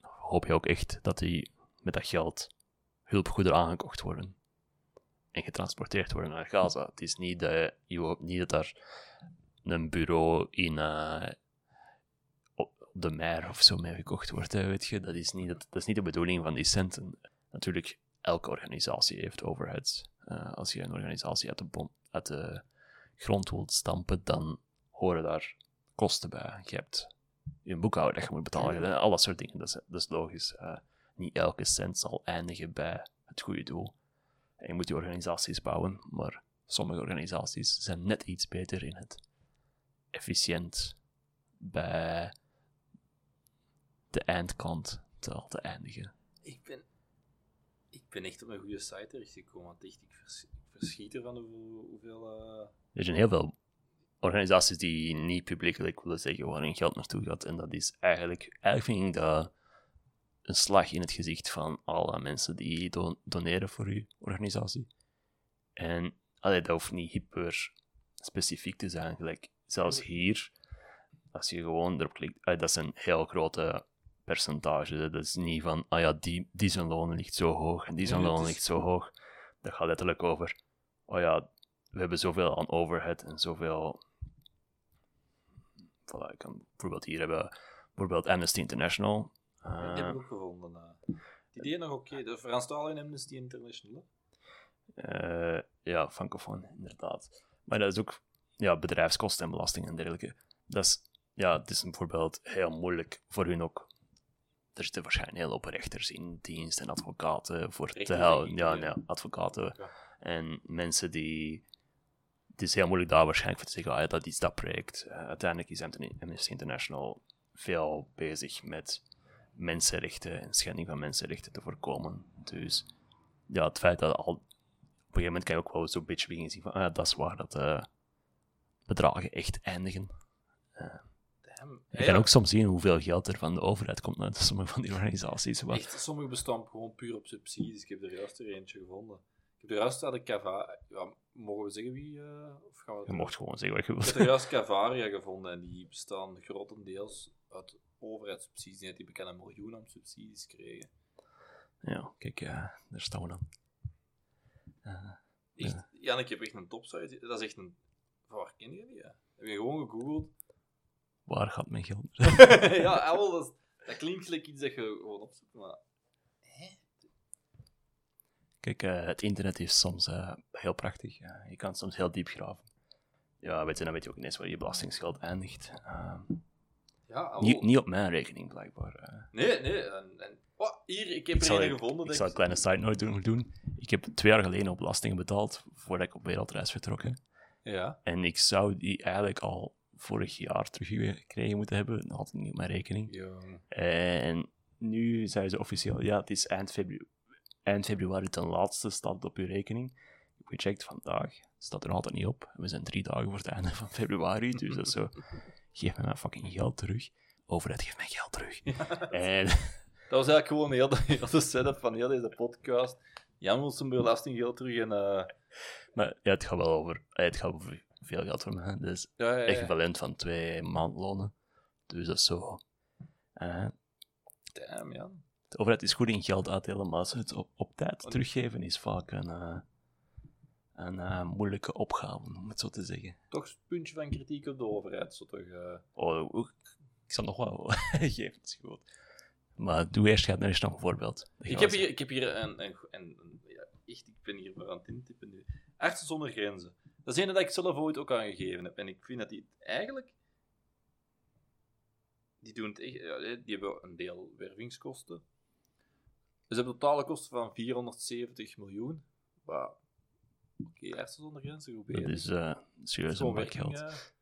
hoop je ook echt dat die met dat geld hulpgoederen aangekocht worden en getransporteerd worden naar Gaza. Het is niet dat je hoopt niet dat daar een bureau in eh, op de mer of zo mee gekocht wordt, weet je. Dat is, niet, dat, dat is niet de bedoeling van die centen. Natuurlijk, elke organisatie heeft overheads. Eh, als je een organisatie uit de, uit de grond wilt stampen, dan horen daar kosten bij. Je hebt je boekhouder dat je moet betalen, en al dat soort dingen. Dat is, dat is logisch. Niet elke cent zal eindigen bij het goede doel. En je moet die organisaties bouwen, maar sommige organisaties zijn net iets beter in het efficiënt bij de eindkant te laten eindigen. Ik ben, ik ben echt op een goede site terechtgekomen. Want echt, ik, vers, ik verschiet ervan hoeveel... hoeveel eh, Er zijn heel veel organisaties die niet publiekelijk willen zeggen waar hun geld naartoe gaat. En dat is eigenlijk, eigenlijk vind ik dat een slag in het gezicht van alle mensen die don- doneren voor uw organisatie. En allee, dat hoeft niet hyper specifiek te zijn. Gelijk, zelfs hier, als je gewoon erop klikt, allee, dat is een heel grote percentage. Dat is niet van, ah ja, die, die zijn loon ligt zo hoog en die zijn Nee, loon is- ligt zo hoog. Dat gaat letterlijk over, oh ja, we hebben zoveel aan overhead en zoveel. Voilà, ik kan bijvoorbeeld hier hebben, bijvoorbeeld Amnesty International. ik heb Eh, het ook gevonden. Die deed nog oké. De Franstalige Amnesty International. eh, ja, francofoon, inderdaad. Maar dat is ook ja, bedrijfskosten en belasting en dergelijke. Dat is, ja, het is bijvoorbeeld heel moeilijk voor hun ook. Er zitten waarschijnlijk heel hoop rechters in dienst en advocaten voor te helpen. Ja, ja. ja, advocaten Ja. en mensen die. Het is heel moeilijk daar waarschijnlijk voor te zeggen, ah, ja, dat is dat project. Eh, uiteindelijk is Amnesty International veel bezig met mensenrechten en schending van mensenrechten te voorkomen. Dus ja, het feit dat al op een gegeven moment kan je ook wel zo'n beetje beginnen zien van, ah, ja, dat is waar dat de bedragen echt eindigen. Damn. Je Ja, kan ook soms zien hoeveel geld er van de overheid komt uit sommige van die organisaties. Echt, sommige bestaan gewoon puur op subsidies. Ik heb er juist er eentje gevonden. Ik heb er juist aan de Cava... Ja, mogen we zeggen wie... eh, of gaan we je mocht gewoon zeggen wat je Ik wilt. heb er juist Cavaria gevonden en die bestaan grotendeels uit overheidssubsidies. Die bekend een miljoen aan subsidies kregen. Ja, kijk, ja, daar staan we dan. Eh, Echt, Jan, ik heb echt een topsite. Dat is echt een... Van waar ken je die? hè? Heb je gewoon gegoogeld? waar gaat mijn geld? ja, dat, is- dat klinkt gelijk iets dat je gewoon opzoekt, maar... Kijk, eh, het internet is soms eh, heel prachtig. Ja, je kan soms heel diep graven. Ja, weet je, dan weet je ook ineens waar je belastingsgeld eindigt. Eh, Ja, niet, niet op mijn rekening, blijkbaar. eh. Nee, nee. En, en, oh, hier, ik heb ik er zal, een ik, gevonden. ik denk zal een kleine side note doen, doen. Ik heb twee jaar geleden op belastingen betaald voordat ik op wereldreis vertrok. hè. Ja. En ik zou die eigenlijk al vorig jaar teruggekregen moeten hebben. Dat had ik niet op mijn rekening. Jong. En nu zeiden ze officieel, ja, het is eind, febru eind februari ten laatste staat het op uw rekening. Ik heb gecheckt vandaag, staat er nog altijd niet op. We zijn drie dagen voor het einde van februari, dus dat is zo, geef me mijn fucking geld terug. Overheid, geef mijn geld terug. En Dat was eigenlijk gewoon heel de, heel de setup van heel deze podcast. Jan wil zijn belastinggeld terug en... eh maar ja, het gaat wel over, eh, het gaat over veel geld voor mij. Dus ja, ja, ja. equivalent van twee maandlonen. Dus dat is zo. eh, Damn, Jan. De overheid is goed in geld uitdelen, maar het op, op tijd teruggeven is vaak een, eh, een eh, moeilijke opgave, om het zo te zeggen. Toch een puntje van kritiek op de overheid. Zo toch, eh. Oh, ik zal nog wel geven, dat is goed. Maar doe eerst, gaat er eens nog een voorbeeld. Ik, heb hier, ik heb hier een... een, een, een- ja, echt, ik ben hier maar aan het intippen nu. Artsen zonder grenzen. Dat is een dat ik zelf ooit ook aangegeven heb. En ik vind dat die het eigenlijk... Die doen het echt... die hebben een deel wervingskosten. Dus hebben totale kosten van 470 miljoen. Wauw. Oké, Artsen zonder grenzen, goed. Dat is eh serieus een bak geld.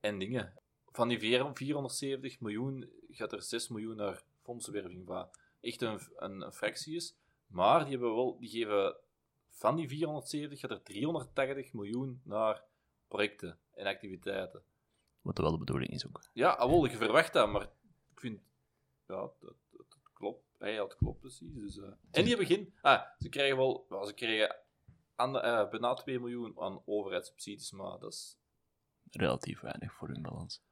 En dingen. Van die vier- 470 miljoen gaat er 6 miljoen naar fondsenwerving, wat echt een, een, een fractie is. Maar die, hebben wel, die geven van die 470 gaat er 380 miljoen naar projecten en activiteiten. Wat wel de bedoeling is ook. Ja, alhoewel, je verwacht dat, maar ik vind... Ja, dat, dat, dat klopt. Ja, ja, precies. Dus, eh. En die hebben geen... Ah, ze krijgen wel... wel, ze krijgen aan de, eh, bijna 2 miljoen aan overheidssubsidies, maar dat is... Relatief weinig voor hun balans.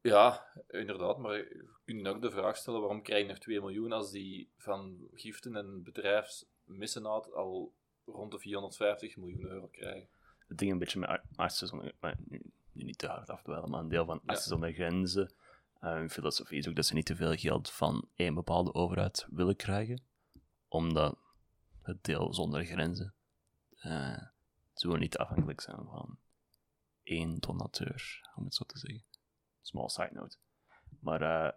Ja, inderdaad, maar je kunt ook de vraag stellen, waarom krijg je nog 2 miljoen als die van giften en bedrijfsmissenaat al rond de 450 miljoen euro krijgen? Het ding een beetje met ar- artsen. Maar nu, nu niet te hard afdwalen, maar een deel van artsen zonder grenzen... eh, hun filosofie is ook dat ze niet te veel geld van één bepaalde overheid willen krijgen, omdat het deel zonder grenzen eh willen niet afhankelijk zijn van één donateur, om het zo te zeggen. Small side note. Maar eh,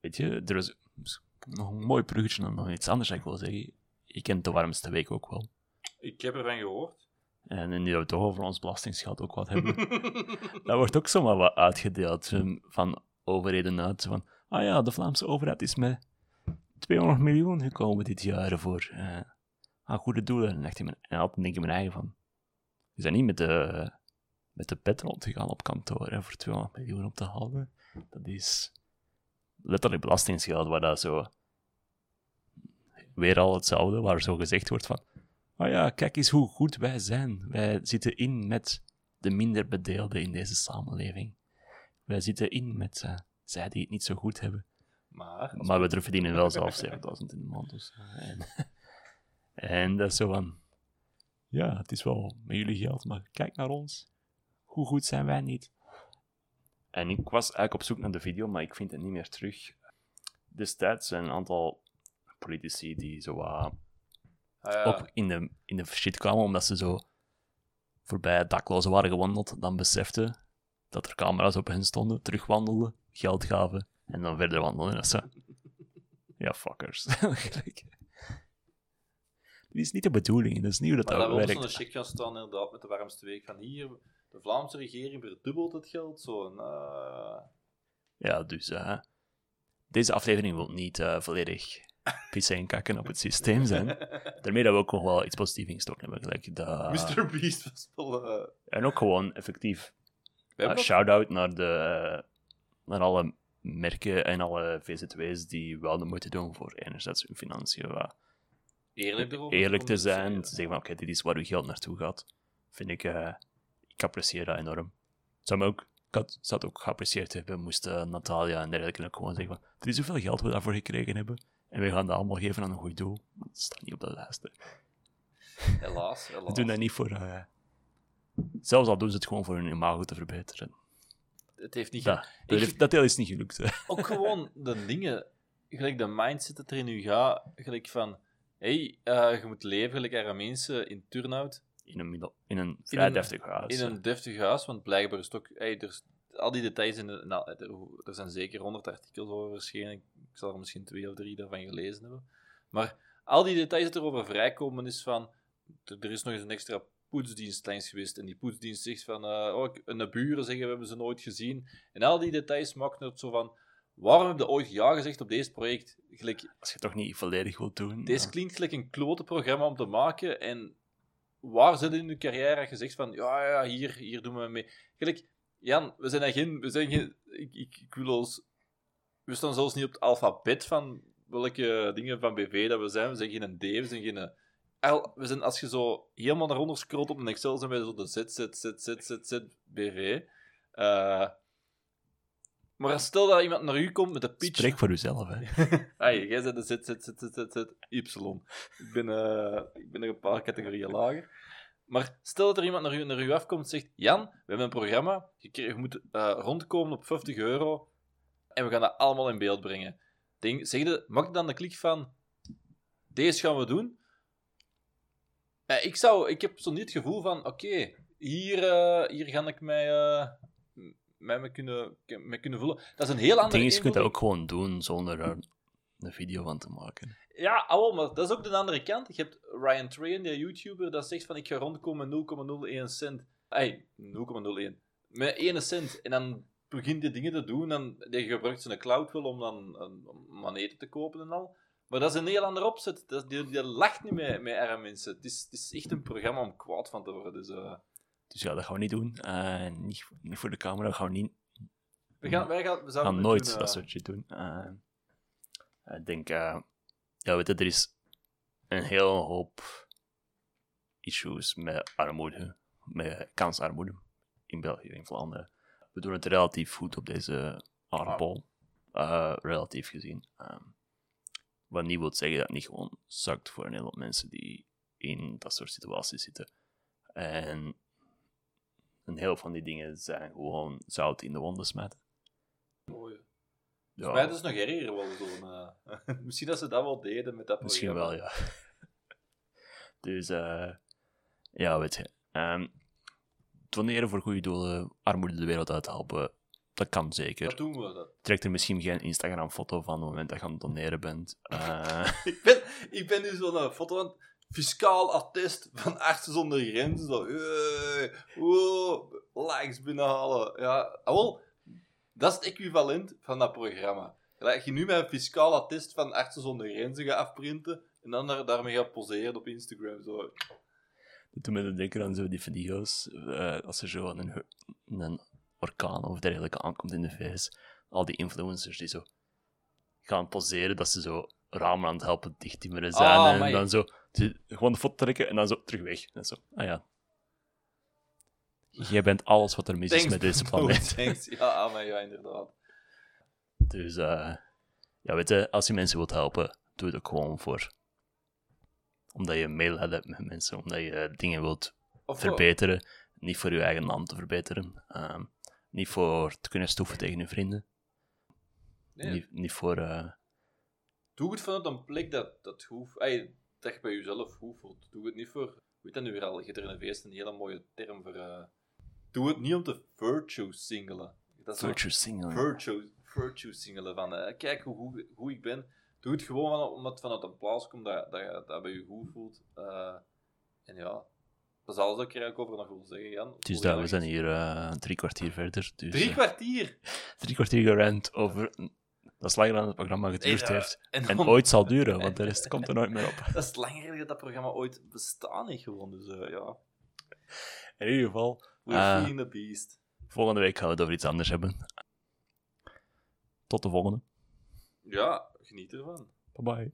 weet je, er is nog een mooi bruggetje naar nog iets anders dat ik wil zeggen. Je kent de warmste week ook wel. Ik heb ervan gehoord. En nu dat we toch over ons belastingsgeld ook wat hebben, dat wordt ook zomaar wat uitgedeeld um, van overheden uit. Van, ah ja, de Vlaamse overheid is met 200 miljoen gekomen dit jaar voor aan goede doelen. En me- en denk ik mijn eigen van, je zijn niet met de, met de pet rondgegaan op kantoor hè, voor 200 miljoen op te halen. Dat is letterlijk belastingsgeld waar dat zo weer al hetzelfde, waar zo gezegd wordt van Oh ja, kijk eens hoe goed wij zijn. Wij zitten in met de minder bedeelden in deze samenleving. Wij zitten in met eh, zij die het niet zo goed hebben. Maar, Maar we verdienen wel zelf 7000 in de maand. Dus, eh, en, en dat is zo van... Ja, het is wel met jullie geld, maar kijk naar ons. Hoe goed zijn wij niet? En ik was eigenlijk op zoek naar de video, maar ik vind het niet meer terug. Destijds zijn een aantal politici die zo wat Ah, ja. op in de, in de shit kwamen, omdat ze zo voorbij daklozen waren gewandeld, dan beseften dat er camera's op hen stonden, terugwandelden, geld gaven en dan verder wandelen. Dat ze... Ja, fuckers. Dit is niet de bedoeling, dat is niet hoe dat, Maar dat werkt. zo'n check gaan staan, inderdaad, met de warmste week. Van hier, de Vlaamse regering verdubbelt het geld. Zo, en, ah. Ja, dus eh, deze aflevering wil niet eh, volledig pissen en kakken op het systeem zijn. Daarmee dat we ook nog wel iets positiefs ingestoken hebben. Gelijk dat, Mr. Beast was wel... eh, En ook gewoon effectief Uh, shout-out naar, de, naar alle merken en alle VZW's die wel de moeite doen voor enerzijds hun financiën wat eerlijk, eerlijk te zijn. Te zeggen van, oké, dit is waar uw geld naartoe gaat. Vind ik, eh, ik apprecieer dat enorm. Zou me ook, ik had, zou het ook geapprecieerd hebben, moesten Natalia en dergelijke ook gewoon zeggen van, dit is hoeveel geld we daarvoor gekregen hebben. En we gaan dat allemaal geven aan een goed doel. Dat staat niet op de lijst. hè. Helaas, We helaas. doen dat niet voor... eh, zelfs al doen ze het gewoon voor hun imago te verbeteren. Het heeft niet... Dat, dat, dat deel is niet gelukt. hè. Ook gewoon de dingen, gelijk de mindset dat er in u gaat, gelijk van... hey, eh, je moet leven gelijk mensen in Turnhout. in een, middel, in een vrij een- deftig huis. In een deftig huis, want blijkbaar is het ook... Hey, er al die details in de... Nou, er, er zijn zeker honderd artikels over verschenen. Ik zal er misschien twee of drie daarvan gelezen hebben. Maar al die details dat erover vrijkomen is van... Er is nog eens een extra poetsdienst langs geweest. En die poetsdienst zegt van... eh oh, ik- en de buren zeggen, we hebben ze nooit gezien. En al die details maken het zo van... Waarom heb je ooit ja gezegd op deze project? Gelijk, Als je het toch niet volledig wilt doen. deze dan- klinkt gelijk een klote programma om te maken. En waar zit in je carrière gezegd van, ja, ja, hier, hier doen we mee. Gelijk, Jan, we zijn er geen, we zijn geen, ik, ik, ik wil ons, we staan zelfs niet op het alfabet van welke dingen van BV dat we zijn. We zijn geen D, we zijn geen... L, we zijn, als je zo helemaal naar onder scrolt op een Excel, zijn wij zo de Z, Z, Z, Z, Z, Z, BV. Eh, maar stel dat iemand naar u komt met de pitch... Spreek voor jezelf, hè. Jij bent de Z, Z, Z, Z, Z, Z, Y. Ik ben, eh, ik ben nog een paar categorieën lager. Maar stel dat er iemand naar u, naar u afkomt en zegt: Jan, we hebben een programma. Je, moet eh, rondkomen op 50 euro. En we gaan dat allemaal in beeld brengen. Denk, zeg je, maak dan de klik van: Deze gaan we doen. Eh, ik, zou, ik heb zo niet het gevoel van: Oké, hier, eh, hier ga ik mij, eh, mij mee, kunnen, mee kunnen voelen. Dat is een heel andere ding is, je kunt dat ook gewoon doen zonder er een video van te maken. Ja, awel, maar dat is ook de andere kant. Je hebt Ryan Train, die YouTuber, dat zegt van ik ga rondkomen met 0,01 cent. Hey, 0,01. Met 1 cent. En dan begint die dingen te doen. Dan, die gebruikt zijn cloud wel om dan om aan eten te kopen en al. Maar dat is een heel ander opzet. Dat, die, die lacht niet met, met arme mensen. Het is, het is echt een programma om kwaad van te worden. Dus, eh, Dus ja, dat gaan we niet doen. Eh, niet, niet voor de camera, gaan we niet. we gaan, wij gaan, we gaan nooit doen, eh, dat soort shit doen. Ik denk, ja, weet je, er is een hele hoop issues met armoede, met kansarmoede in België, in Vlaanderen. We doen het relatief goed op deze aardbol, relatief gezien. Ehm, wat niet wil zeggen dat het niet gewoon zakt voor een hele hoop mensen die in dat soort situaties zitten. En een heel van die dingen zijn gewoon zout in de wonden smijten. Mooi. Ja. Voor mij is nog erger wel zo'n... eh, Misschien dat ze dat wel deden met dat Misschien programma. wel, ja. dus, eh ja, weet je. ehm doneren voor goede doelen, armoede de wereld uit helpen, dat kan zeker. Dat doen we. Dat. Trek er misschien geen Instagram-foto van op het moment dat je aan het doneren bent. Eh, Ik, ben, ik ben nu zo'n foto van fiscaal attest van Artsen zonder Grenzen. Zo, wow, likes binnenhalen. Ja, ah, wel, dat is het equivalent van dat programma. Dat je nu met een fiscaal attest van Artsen zonder Grenzen gaat afprinten en dan daar, daarmee gaat poseren op Instagram. Zo. me dan denken aan zo die video's, eh, als er zo een, een orkaan of dergelijke aankomt in de VS. Al die influencers die zo gaan poseren dat ze zo ramen aan het helpen dichttimmeren zijn. Ah, en amai. dan zo die- gewoon de foto trekken en dan zo terug weg. En zo, ah ja. Jij bent alles wat er mis is met deze planeet. Thanks. Ja, ah, maar ja, inderdaad. Dus eh, ja, weet je, als je mensen wilt helpen, doe het ook gewoon voor. Omdat je mail hebt met mensen, omdat je dingen wilt Of verbeteren. Niet voor je eigen naam te verbeteren. ehm, niet voor te kunnen stoeven tegen je vrienden. nee, Niet, niet voor. eh, Doe het vanuit een plek dat, dat, ey, dat je bij jezelf voelt. Doe het niet voor... Hoe heet dat nu weer al? Er in een hele mooie term voor... eh, doe het niet om te virtue singelen. Dat virtue singling. virtue, virtue singelen. Van, eh, kijk hoe goed hoe ik ben. Doe het gewoon omdat het vanuit een plaats komt dat, dat je dat bij je goed voelt. En ja, dat is alles wat ik er eigenlijk over nog wil zeggen, Jan. Voel dat, we zijn hier eh, drie kwartier verder. Dus, Drie eh, kwartier! drie kwartier gerend over. Dat is langer dan het programma geduurd En, eh, heeft. En, ooit zal duren, want de rest komt er nooit meer op. Dat is langer dat dat programma ooit bestaan heeft gewoon. Dus ja, In ieder geval, we're the beast. volgende week gaan we het over iets anders hebben. Tot de volgende. Ja, geniet ervan. Bye bye.